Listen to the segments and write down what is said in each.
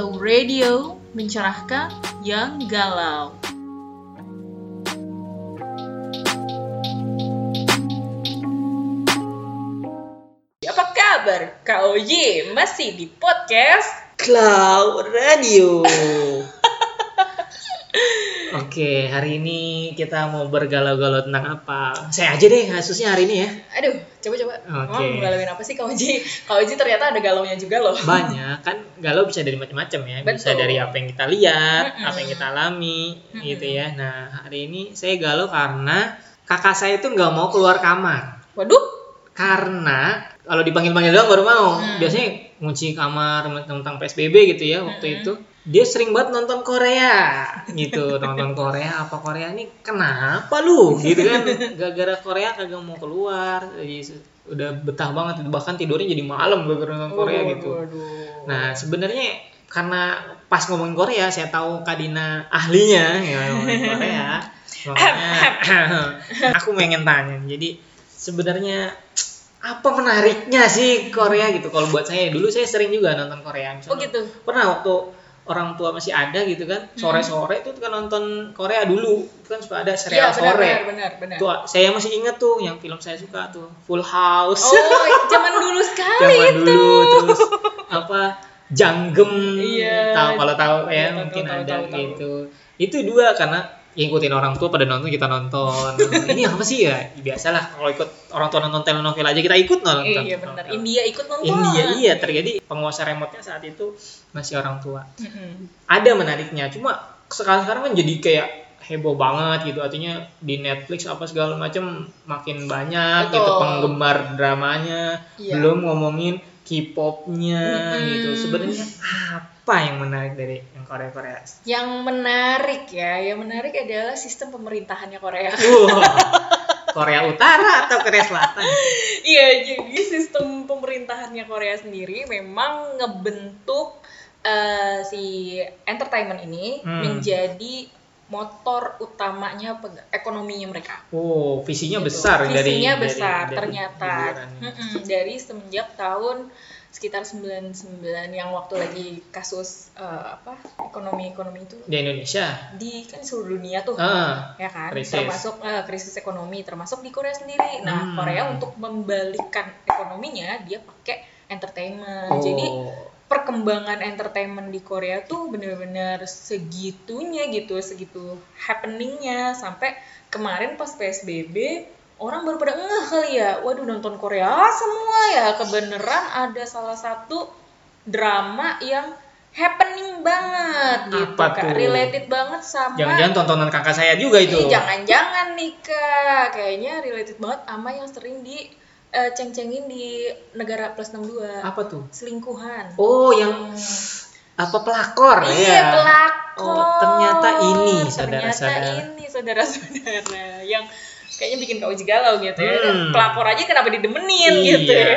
Glow Radio mencerahkan yang galau. Apa kabar Kak Oji? Masih di podcast Cloud Radio. Oke, hari ini kita mau bergalau-galau tentang apa? Saya aja deh kasusnya hari ini ya. Aduh, coba-coba. Oke. Emang galauin apa sih Kak Oji? Kak Oji ternyata ada galaunya juga loh. Banyak kan galau bisa dari macam-macam ya. Bisa Betul. dari apa yang kita lihat, Mm-mm. apa yang kita alami, Mm-mm. gitu ya. Nah, hari ini saya galau karena kakak saya itu nggak mau keluar kamar. Waduh, Karena kalau dipanggil-panggil doang baru mau. Hmm. Biasanya ngunci kamar tentang PSBB gitu ya waktu Mm-mm. itu. Dia sering banget nonton Korea gitu, nonton Korea apa Korea ini kenapa lu gitu kan gara-gara Korea kagak mau keluar jadi udah betah banget bahkan tidurnya jadi malam gara-gara nonton Korea Waduh, gitu. waduh. Nah, sebenarnya karena pas ngomongin Korea, saya tahu Kadina ahlinya ya ngomongin Korea. Makanya aku pengen tanya. Jadi sebenarnya apa menariknya sih Korea gitu? Kalau buat saya dulu saya sering juga nonton Korea. Oh Misalnya, gitu. Pernah waktu orang tua masih ada gitu kan, sore-sore itu kan nonton Korea dulu. Itu kan suka ada Iya, serial benar, sore. benar, benar, benar. Tuh, saya masih ingat tuh yang film saya suka tuh, Full House. Oh, zaman dulu sekali zaman itu. dulu terus apa janggem Iya. tahu kalau tahu Iya, ya tahu, mungkin tahu, ada tahu, tahu. gitu itu dua karena ngikutin orang tua pada nonton kita nonton ini apa sih ya biasalah kalau ikut orang tua nonton telenovela aja kita ikut nonton Iya benar. India ikut nonton. India iya terjadi penguasa remote-nya saat itu masih orang tua Mm-mm. ada menariknya cuma sekarang sekarang kan jadi kayak heboh banget gitu artinya di Netflix apa segala macam makin banyak gitu Betul. penggemar dramanya Iya. belum ngomongin K-popnya Mm-mm. gitu sebenarnya apa yang menarik dari yang Korea Korea Yang menarik ya, yang menarik adalah sistem pemerintahannya Korea. Wah, Korea Utara atau Korea Selatan Iya, jadi sistem pemerintahannya Korea sendiri memang ngebentuk eh, si entertainment ini Hmm. menjadi motor utamanya ekonominya mereka. oh visinya Gitu. besar dari Visinya dari- besar dari ternyata. hiburannya. Mm-mm, dari semenjak tahun sekitar 99 yang waktu lagi kasus eh, apa ekonomi-ekonomi itu. Di Indonesia? Di kan seluruh dunia tuh. Ah ya kan? krisis. termasuk eh, krisis ekonomi termasuk di Korea sendiri. Nah Hmm. Korea untuk membalikkan ekonominya dia pakai entertainment. Oh. jadi perkembangan entertainment di Korea tuh bener-bener segitunya gitu segitu happeningnya. Sampai kemarin pas PSBB orang baru pada ngeh kali ya. Waduh nonton Korea semua ya. Kebeneran ada salah satu drama yang happening banget gitu Apa kak tuh? related banget sama jangan-jangan tontonan kakak saya juga itu. Jangan-jangan nih kak, kayaknya related banget sama yang sering di eh, ceng-cengin di negara plus 62 apa tuh? Selingkuhan. oh yang apa pelakor? Iya, ya pelakor. Oh, ternyata ini, Ternyata saudara-saudara. ini saudara-saudara. Yang kayaknya bikin kau galau gitu ya. Hmm. Pelakor aja kenapa didemenin Iya. gitu ya.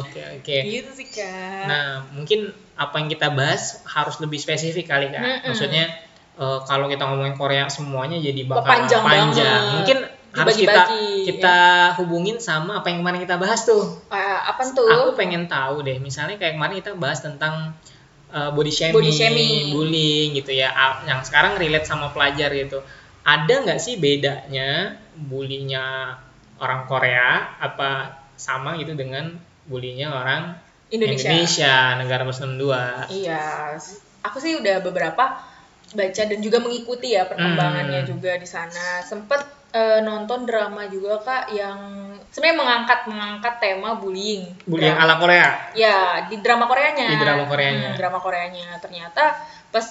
oke oke gitu sih kak. Nah, mungkin apa yang kita bahas harus lebih spesifik kali kak. Mm-mm. Maksudnya eh, kalau kita ngomongin Korea semuanya jadi bakal Panjang banget. Mungkin harus kita Dibagi-bagi, kita hubungin sama apa yang kemarin kita bahas tuh. Ah, apa tuh? Aku pengen tahu deh, misalnya kayak kemarin kita bahas tentang eh, body shaming, Body shaming. bullying gitu ya. Yang sekarang relate sama pelajar gitu. Ada nggak sih bedanya bulinya orang Korea apa sama gitu dengan bulinya orang Indonesia. Indonesia, negara Muslim 2. Iya, aku sih udah beberapa baca dan juga mengikuti ya perkembangannya Hmm. juga di sana. Sempet eh, nonton drama juga kak yang sebenarnya mengangkat mengangkat tema bullying. Bullying Dra- ala Korea. Ya di drama Koreanya. Di drama Koreanya. Hmm, drama Koreanya. Ternyata pas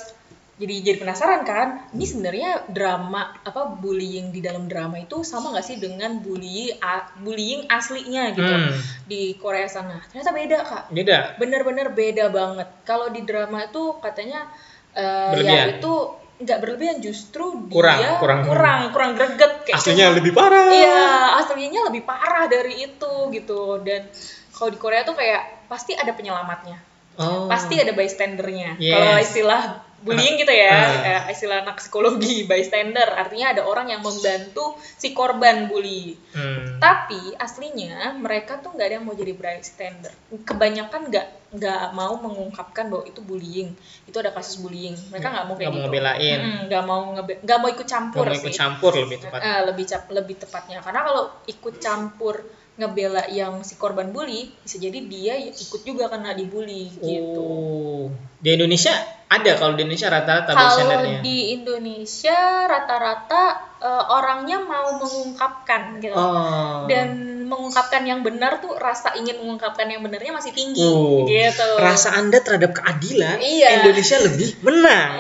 jadi jadi penasaran kan, ini sebenarnya drama apa bullying di dalam drama itu sama nggak sih dengan bullying a- bullying aslinya gitu Hmm, di Korea sana? Ternyata beda kak beda. bener-bener beda banget. Kalau di drama itu katanya eh, Berlebihan. ya itu nggak berlebihan justru Kurang, dia kurang. kurang kurang greget kayak Aslinya cuma- lebih parah. Iya, aslinya lebih parah dari itu gitu. Dan kalau di Korea tuh kayak pasti ada penyelamatnya. Oh. Pasti ada bystandernya. Yes. Kalau istilah bullying gitu ya eh, istilah anak psikologi bystander. Artinya ada orang yang membantu si korban bully. Hmm. tapi aslinya mereka tuh nggak ada yang mau jadi bystander. Kebanyakan nggak nggak mau mengungkapkan bahwa itu bullying. Itu ada kasus bullying. Mereka nggak mau kayak Nggak mau gitu. Mm-mm, nggak mau ngebe- nggak mau ikut campur mau ikut sih. campur lebih tepat. Eh, lebih cap lebih tepatnya. Karena kalau ikut campur ngebela yang si korban bully bisa jadi dia ikut juga kena dibully gitu. Oh. Di Indonesia ada kalau di Indonesia rata-rata kalau bystandernya. di Indonesia rata-rata eh, orangnya mau mengungkapkan gitu Oh. dan mengungkapkan yang benar tuh rasa ingin mengungkapkan yang benarnya masih tinggi Oh. gitu Rasa Anda terhadap keadilan Iya. Indonesia lebih menang.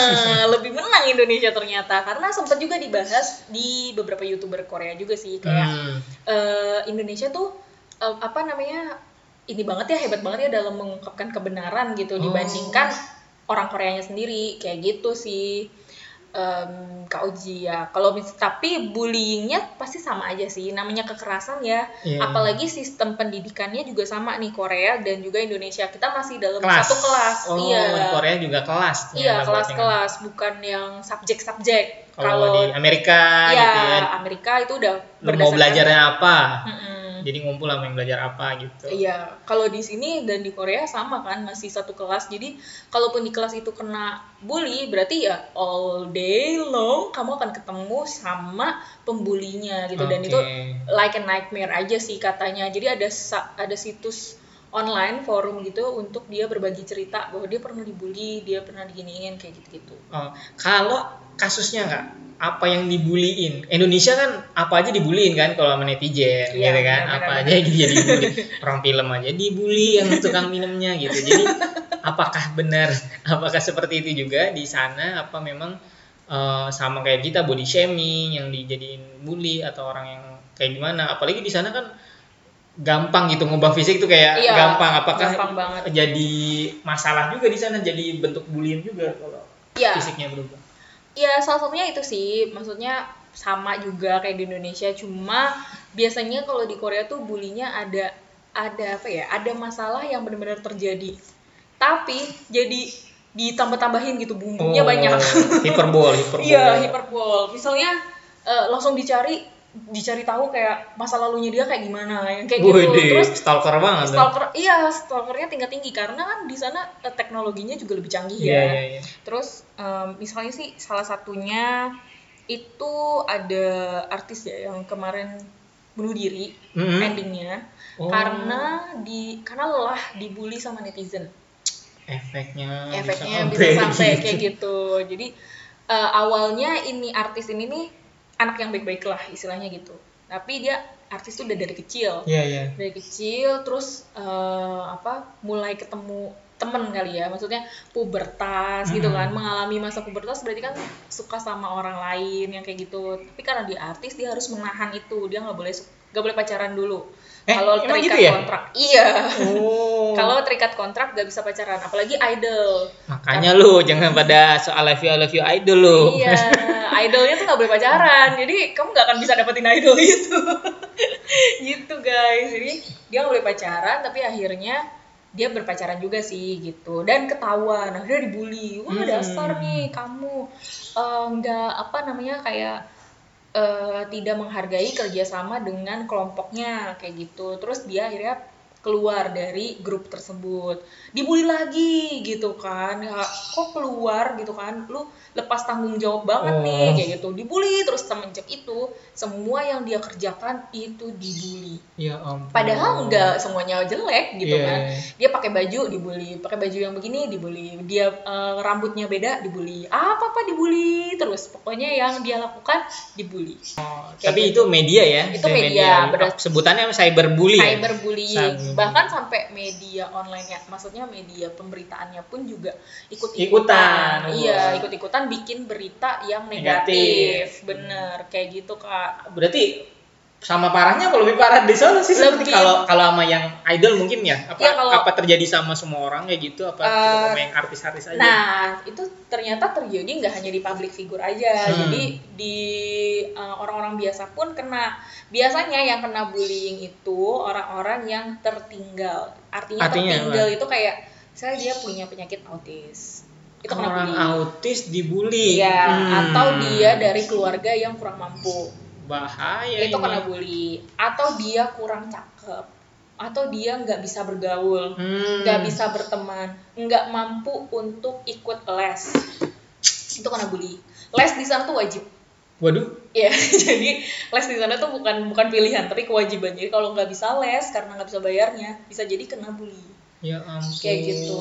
Lebih menang Indonesia ternyata karena sempat juga dibahas di beberapa youtuber Korea juga sih kayak Hmm. eh, Indonesia tuh eh, apa namanya ini banget ya hebat banget ya dalam mengungkapkan kebenaran gitu Oh. dibandingkan orang Koreanya sendiri kayak gitu sih em, Kak Uji ya kalau tapi bullyingnya pasti sama aja sih namanya kekerasan ya Iya. apalagi sistem pendidikannya juga sama nih Korea dan juga Indonesia kita masih dalam Kelas. satu kelas Oh, iya Korea juga kelas. Iya, kelas-kelas bukan yang subjek-subjek. Kalau di Amerika ya, gitu ya. Amerika itu udah Lu mau belajarnya apa? Mm-mm. Jadi ngumpul sama yang belajar apa gitu. Iya, kalau di sini dan di Korea sama kan, masih satu kelas. Jadi, kalaupun di kelas itu kena bully, berarti ya all day long kamu akan ketemu sama pembulinya gitu. Dan Oke. itu like a nightmare aja sih katanya. Jadi ada ada situs online forum gitu untuk dia berbagi cerita bahwa dia pernah dibully, dia pernah diginiin kayak gitu-gitu. Oh, kalau kasusnya nggak? Apa yang dibuliin? Indonesia kan apa aja dibuliin kan kalau sama netizen Iya, gitu kan? benar, apa aja yang dia dibully? Orang film aja dibully yang tukang minumnya gitu. Jadi apakah benar? Apakah seperti itu juga di sana? Apa memang eh, sama kayak kita body shaming yang dijadiin bully atau orang yang kayak gimana? Apalagi di sana kan gampang gitu ngubah fisik tuh kayak Iya, gampang. Apakah gampang banget. jadi masalah juga di sana? Jadi bentuk bullying juga kalau Iya. fisiknya berubah Ya salah satunya itu sih, maksudnya sama juga kayak di Indonesia, cuma biasanya kalau di Korea tuh bulinya ada ada apa ya, ada masalah yang benar-benar terjadi, tapi jadi ditambah-tambahin gitu bumbunya Oh, banyak. hiperbol hiperbol. Iya hiperbol. Misalnya eh, langsung dicari dicari tahu kayak masa lalunya dia kayak gimana, yang kayak gitu. Terus stalker banget. stalker, iya stalkernya tingkat tinggi karena kan di sana eh, teknologinya juga lebih canggih Iya, ya. iya, iya. Terus em, misalnya sih salah satunya itu ada artis ya yang kemarin bunuh diri Mm-mm. endingnya Oh. karena di karena lelah dibully sama netizen. Efeknya, Efeknya bisa bisa sampai sampai kayak gitu. Jadi eh, awalnya ini artis ini nih anak yang baik-baik lah istilahnya gitu. Tapi dia artis tuh udah dari kecil. Iya, iya. Dari kecil terus eh, apa mulai ketemu temen kali ya maksudnya pubertas gitu kan Hmm. mengalami masa pubertas berarti kan suka sama orang lain yang kayak gitu tapi karena dia artis dia harus menahan itu dia nggak boleh nggak boleh pacaran dulu Eh, kalau terikat gitu ya? kontrak iya Oh. kalau terikat kontrak gak bisa pacaran apalagi idol Makanya lu jangan pada soal love you, I love you idol lu. iya idolnya tuh nggak boleh pacaran. Jadi kamu nggak akan bisa dapetin idol itu. Gitu guys. Jadi dia nggak boleh pacaran tapi akhirnya dia berpacaran juga sih gitu. Dan ketahuan akhirnya dibully. Wah Hmm. dasar nih kamu. Eh, nggak apa namanya kayak eh, tidak menghargai kerjasama dengan kelompoknya kayak gitu. Terus dia akhirnya keluar dari grup tersebut dibully lagi gitu kan ya, kok keluar gitu kan lu lepas tanggung jawab banget Oh. nih kayak gitu dibully terus semenjak itu semua yang dia kerjakan itu dibully Ya ampun. padahal enggak semuanya jelek gitu Iya. kan dia pakai baju dibully pakai baju yang begini dibully dia eh, rambutnya beda dibully apa apa dibully terus pokoknya yang dia lakukan dibully Kayak Tapi gitu. itu media ya. Itu media, berat. Sebutannya cyberbullying. ya? cyberbullying Cyber- bahkan sampai media online ya maksudnya media pemberitaannya pun juga ikut Ikutan. iya Wah. ikut ikutan bikin berita yang Negatif. negatif, bener kayak gitu kak Berarti sama parahnya apa lebih parah di sana sih seperti kalau kalau sama yang idol mungkin ya apa Iya, kalau- apa terjadi sama semua orang kayak gitu apa Eh, cukup sama yang artis-artis aja Nah, itu ternyata terjadi nggak hanya di public figure aja, Hmm. jadi di uh, orang-orang biasa pun kena. Biasanya yang kena bullying itu orang-orang yang tertinggal. Artinya, Artinya tertinggal itu kayak saya dia punya penyakit autis. itu kena orang bully autis dibully Iya, Hmm. atau dia dari keluarga yang kurang mampu bahaya itu ini. kena bully. Atau dia kurang cakep. Atau dia nggak bisa bergaul. Hmm. nggak bisa berteman. Nggak mampu untuk ikut les. Itu kena bully. Les di sana tuh wajib. Waduh. Ya jadi les di sana tuh bukan bukan pilihan tapi kewajiban. Jadi kalau nggak bisa les karena nggak bisa bayarnya bisa jadi kena bully. Ya ampun Kayak gitu.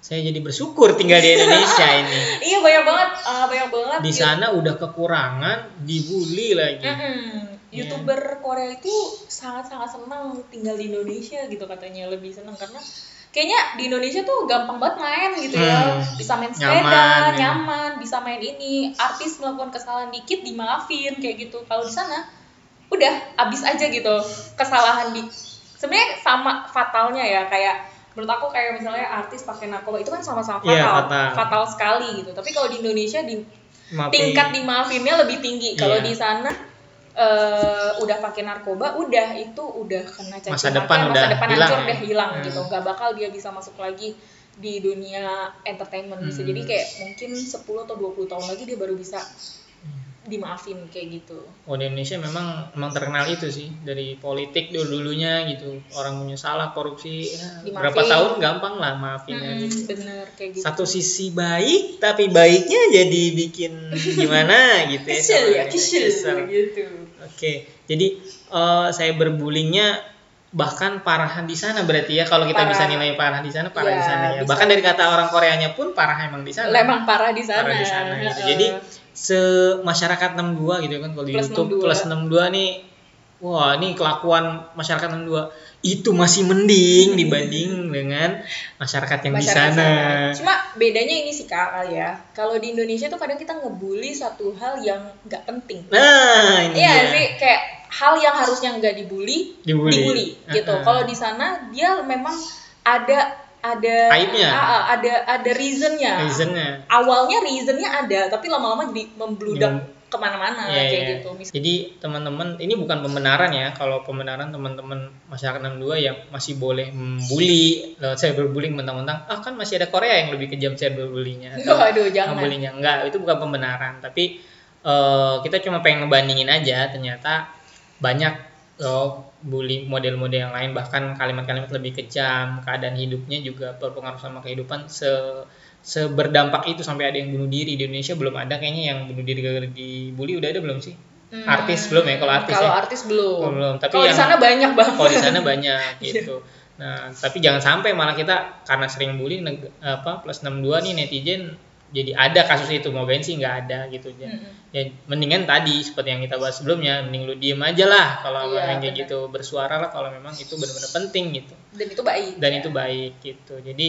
Saya jadi bersyukur tinggal di Indonesia ini iya banyak banget ah, banyak banget di sana udah kekurangan dibully lagi Mm-mm. Iya. youtuber Korea itu sangat sangat senang tinggal di Indonesia gitu katanya lebih senang karena kayaknya di Indonesia tuh gampang banget main gitu ya Hmm. bisa main sepeda Nyaman, nyaman, ya. bisa main ini artis melakukan kesalahan dikit dimaafin kayak gitu kalau di sana udah abis aja gitu kesalahan di sebenarnya sama fatalnya ya kayak menurut aku kayak misalnya artis pakai narkoba itu kan sama-sama fatal Iya, fatal. sekali gitu tapi kalau di Indonesia di Maafin. tingkat dimaafinnya lebih tinggi kalau Iya. di sana eh udah pakai narkoba udah itu udah kena caci Masa depan masa udah depan hilang hancur ya. deh hilang Hmm. gitu nggak bakal dia bisa masuk lagi di dunia entertainment bisa Hmm. jadi kayak mungkin 10 atau 20 tahun lagi dia baru bisa dimaafin kayak gitu Oh di Indonesia memang memang terkenal itu sih dari politik dulu dulunya gitu orang punya salah korupsi ya, Dimaafin. berapa tahun gampang lah maafinnya Mm-mm, gitu. bener kayak gitu Satu sisi baik tapi baiknya jadi bikin gimana gitu ya. kesel ya kesel gitu Oke jadi eh, saya berbullyingnya bahkan parah di sana berarti ya kalau kita Parah. bisa nilai parah di sana parah di Iya, sana ya bisa. bahkan dari kata orang Koreanya pun parah emang di sana emang parah di sana, parah di sana gitu. Jadi se masyarakat 62 gitu kan kalau di Plus YouTube 62. plus 62 nih wah ini kelakuan masyarakat 62 itu masih mending dibanding dengan masyarakat yang di masyarakat sana. Cuma bedanya ini sih kak kali ya. Kalau di Indonesia tuh kadang kita ngebully satu hal yang nggak penting. Nah, ini Iya sih kayak hal yang harusnya nggak dibully, Dibully. gitu. Uh-uh. Kalau di sana dia memang ada ada Aibnya. Ah, ah, ada ada reasonnya. Reasonnya. Awalnya reasonnya ada, tapi lama-lama jadi membludak Mem- ke mana-mana Iya, kayak iya. gitu. Mis- Jadi teman-teman ini bukan pembenaran ya. Kalau pembenaran teman-teman masyarakat 62 yang masih boleh membuli lewat cyberbullying mentang-mentang ah kan masih ada Korea yang lebih kejam cyberbullyingnya atau Waduh, jangan. enggak itu bukan pembenaran tapi eh, kita cuma pengen ngebandingin aja ternyata banyak eh, bully model-model yang lain bahkan kalimat-kalimat lebih kejam keadaan hidupnya juga berpengaruh sama kehidupan se seberdampak itu sampai ada yang bunuh diri di Indonesia belum ada kayaknya yang bunuh diri gara-gara dibully udah ada belum sih Hmm, artis belum ya kalau artis Kalau ya artis belum. Oh, belum. Tapi kalau di sana banyak banget. kalau di sana banyak gitu nah tapi jangan sampai malah kita karena sering bully neg- apa plus 62 nih netizen jadi ada kasus itu mau sih nggak ada gitu ya. Mm-mm. ya mendingan tadi seperti yang kita bahas sebelumnya mending lu diem aja lah kalau memang kayak gitu bersuara lah kalau memang itu benar-benar penting gitu Dan itu baik. dan ya. itu baik gitu jadi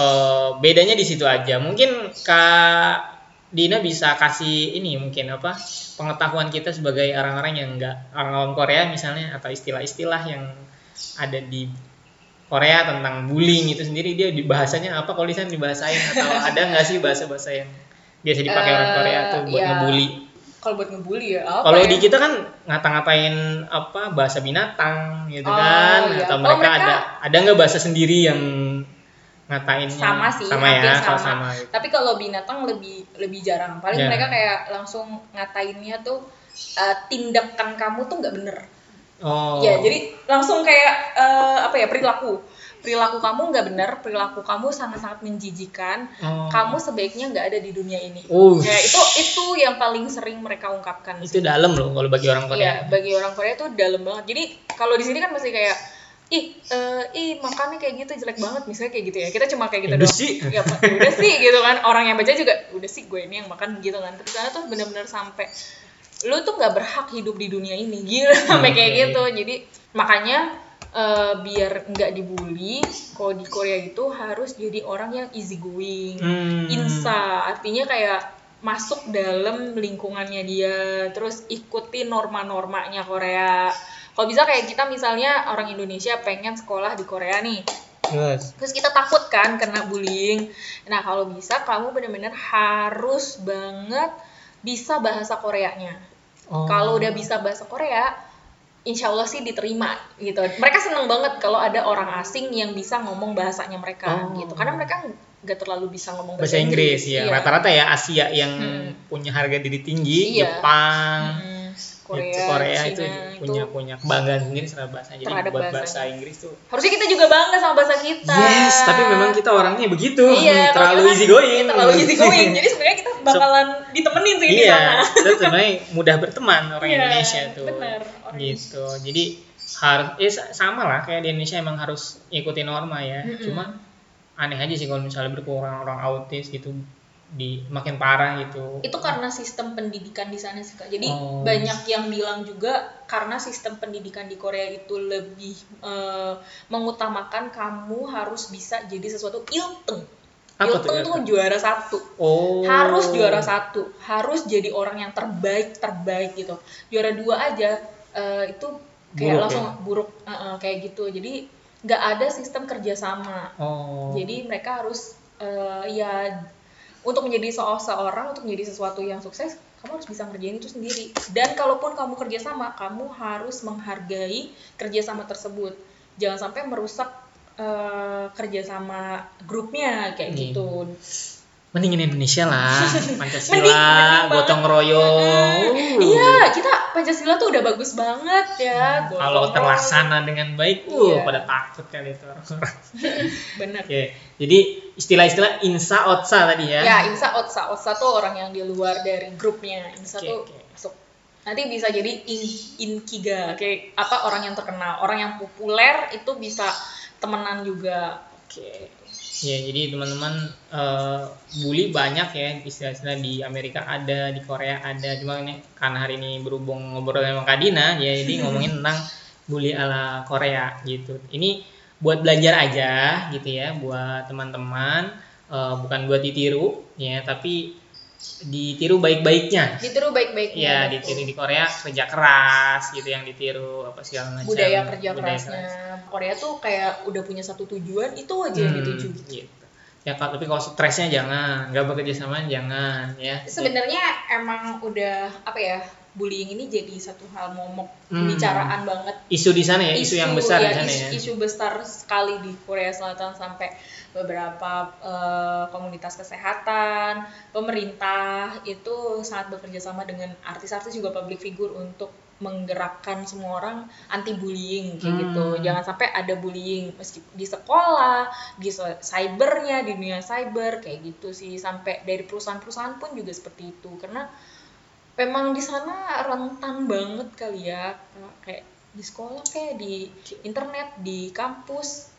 eh, bedanya di situ aja mungkin kak Dina bisa kasih ini mungkin apa pengetahuan kita sebagai orang-orang yang enggak orang awam Korea misalnya atau istilah-istilah yang ada di Korea tentang bullying itu sendiri dia di bahasanya apa? Kalau di sana dibahasain atau ada nggak sih bahasa-bahasa yang biasa dipakai orang Eh, Korea tuh buat ya, ngebully? Kalau buat ngebully ya apa kalau ya? di kita kan ngata-ngatain apa bahasa binatang gitu Oh, kan. iya. atau Oh, mereka, mereka- ada ada nggak bahasa sendiri yang ngatainnya sama sih sama ya sama, sama. Tapi kalau binatang lebih lebih jarang. Paling Jarang. mereka kayak langsung ngatainnya tuh eh, tindakan kamu tuh nggak bener oh ya jadi langsung kayak eh, apa ya perilaku perilaku kamu nggak bener perilaku kamu sangat-sangat menjijikan Oh. kamu sebaiknya nggak ada di dunia ini Uh, ya itu itu yang paling sering mereka ungkapkan itu dalam loh kalau bagi orang Korea Iya, bagi orang Korea tuh dalam banget. Jadi kalau di sini kan masih kayak ih eh, ih makannya kayak gitu jelek banget misalnya kayak gitu ya. Kita cuma kayak gitu Ya udah doang. sih. Ya, udah sih gitu kan. Orang yang baca juga udah sih gue ini yang makan gitu kan. Tapi sana tuh benar-benar sampai lu tuh nggak berhak hidup di dunia ini gila sampai kayak gitu. Jadi makanya eh, biar nggak dibully, kalau di Korea itu harus jadi orang yang easy going Hmm. insa artinya kayak masuk dalam lingkungannya dia terus ikuti norma-normanya Korea kalau bisa kayak kita misalnya orang Indonesia pengen sekolah di Korea nih Yes. terus kita takut kan kena bullying nah kalau bisa kamu benar-benar harus banget bisa bahasa Koreanya Oh. kalau udah bisa bahasa Korea insya Allah sih diterima gitu. Mereka seneng banget kalau ada orang asing yang bisa ngomong bahasanya mereka Oh. gitu. Karena mereka nggak terlalu bisa ngomong bahasa, bahasa Inggris ya Iya. rata-rata ya Asia yang Hmm. punya harga diri tinggi Iya. Jepang Hmm, Korea, Korea Cina itu punya punya kebanggaan sendiri terhadap bahasa jadi Terhadap buat bahasanya. bahasa Inggris tuh harusnya kita juga bangga sama bahasa kita. yes tapi memang kita orangnya begitu iya, kalau terlalu kan easy going Terlalu easy going. Jadi sebenarnya kita bakalan ditemenin sih di iya sana. kita sebenarnya mudah berteman orang Iya, Indonesia tuh benar, orang gitu jadi harus eh sa- sama lah kayak di Indonesia emang harus ikutin norma ya Mm-mm. cuma aneh aja sih kalau misalnya berkurang orang autis gitu di makin parah gitu. Itu karena sistem pendidikan di sana sih kak. Jadi Oh. banyak yang bilang juga karena sistem pendidikan di Korea itu lebih eh, mengutamakan kamu harus bisa jadi sesuatu ilteng. Apa ilteng tuh juara satu. Oh. Harus juara satu. Harus jadi orang yang terbaik terbaik gitu. Juara dua aja eh, itu kayak Buruk langsung ya? buruk. Eh, eh, kayak gitu. Jadi nggak ada sistem kerjasama. Oh. Jadi mereka harus eh, ya untuk menjadi seorang untuk menjadi sesuatu yang sukses kamu harus bisa ngerjain itu sendiri. Dan kalaupun kamu kerjasama kamu harus menghargai kerjasama tersebut. Jangan sampai merusak eh, kerjasama grupnya kayak Hmm. gitu. Mendingin Indonesia lah Pancasila Mending- mending gotong royong. Uh. iya kita Pancasila tuh udah bagus banget ya. Gotong kalau terlaksana dengan baik uh Iya. pada takut kali itu orang bener. Oke jadi istilah-istilah insa otsa tadi ya ya Insa Otsa Otsa tuh orang yang di luar dari grupnya Insa Oke, tuh oke. masuk nanti bisa jadi in, inkiga kayak apa orang yang terkenal orang yang populer itu bisa temenan juga Oke. Ya, jadi teman-teman eh, bully banyak ya istilah-istilah di Amerika ada, di Korea ada. Cuma ini karena hari ini berhubung ngobrol sama Kak Dina, ya jadi ngomongin tentang bully ala Korea gitu. Ini buat belajar aja gitu ya, buat teman-teman, eh, bukan buat ditiru ya, tapi ditiru baik-baiknya. ditiru baik-baiknya Ya, betul. ditiru di Korea kerja keras gitu yang ditiru apa segala macam. budaya kerja budaya kerasnya keras. Korea tuh kayak udah punya satu tujuan itu aja yang Hmm, dituju gitu. Ya kalau tapi kalau stresnya jangan, nggak bekerja sama jangan ya. sebenarnya emang udah apa ya bullying ini jadi satu hal momok Hmm. pembicaraan banget Isu di sana ya, isu, yang besar ya, di sana isu, ya. isu besar sekali di Korea Selatan sampai beberapa eh, komunitas kesehatan, pemerintah itu sangat bekerja sama dengan artis-artis juga public figure untuk menggerakkan semua orang anti bullying kayak Hmm. gitu. Jangan sampai ada bullying meski di sekolah, di cybernya, di dunia cyber kayak gitu sih. Sampai dari perusahaan-perusahaan pun juga seperti itu karena memang di sana rentan banget kali ya kayak di sekolah kayak di internet di kampus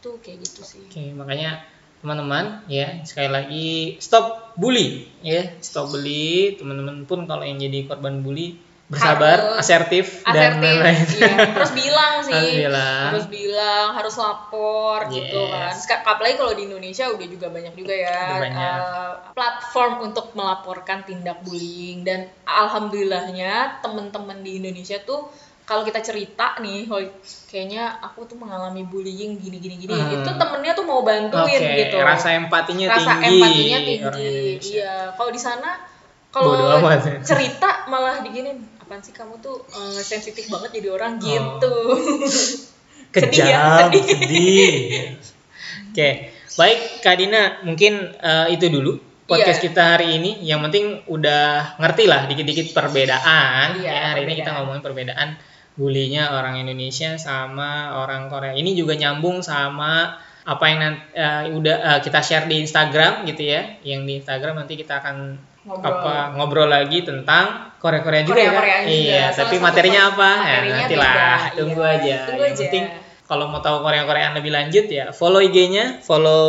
tuh kayak gitu sih. Oke, makanya teman-teman ya sekali lagi stop bully ya, stop bully. Teman-teman pun kalau yang jadi korban bully bersabar, Harus asertif, dan asertif lain-lain. iya. harus bilang sih Harus bilang. harus bilang harus lapor gitu Yes. kan Seka- apalagi kalau di Indonesia udah juga banyak juga ya banyak. eh, platform untuk melaporkan tindak bullying dan alhamdulillahnya temen-temen di Indonesia tuh kalau kita cerita nih, "Hoi, kayaknya aku tuh mengalami bullying gini gini gini, Hmm. itu temennya tuh mau bantuin Oke, gitu. rasa empatinya Rasa tinggi. empatinya orang tinggi. Iya, kalau di sana kalau cerita malah diginin, apaan sih kamu tuh eh, sensitif banget jadi orang Oh. gitu. Kejam, Sedih ya, sedih. sedih. Oke, baik Kak Dina, mungkin eh, itu dulu podcast Iya. kita hari ini. Yang penting udah ngerti lah dikit-dikit perbedaan. Iya, ya, hari ini kita perbedaan. ngomongin perbedaan bulinya orang Indonesia sama orang Korea. Ini juga nyambung sama apa yang nanti, udah eh, kita share di Instagram gitu ya. Yang di Instagram nanti kita akan Ngobrol. apa ngobrol lagi tentang Korea-Korea juga ya, Kak? Korea-Koreaan juga. Iya, Salah tapi materinya apa? materinya ya, nantilah beda, tunggu iya. aja. Tunggu yang aja. penting kalau mau tahu Korea-Koreaan lebih lanjut ya follow IG-nya, follow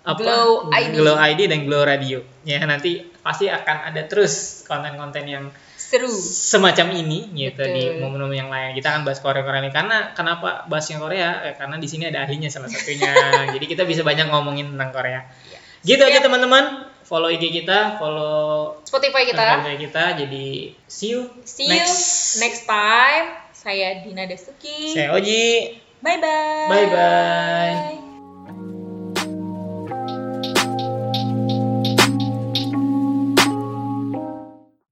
apa? Glow ID. Glow ID dan Glow Radio. Ya, nanti pasti akan ada terus konten-konten yang Seru. semacam ini gitu Betul. di momen-momen yang lain. Kita akan bahas Korea-Korea ini karena kenapa bahas yang Korea? Eh, karena di sini ada ahlinya salah satunya. Jadi kita bisa banyak ngomongin tentang Korea. Gitu aja Siap. teman-teman. Follow IG kita, follow Spotify kita. Spotify kita. Jadi see you See next. you next time. Saya Dina Desuki. Saya Oji. Bye bye. Bye bye.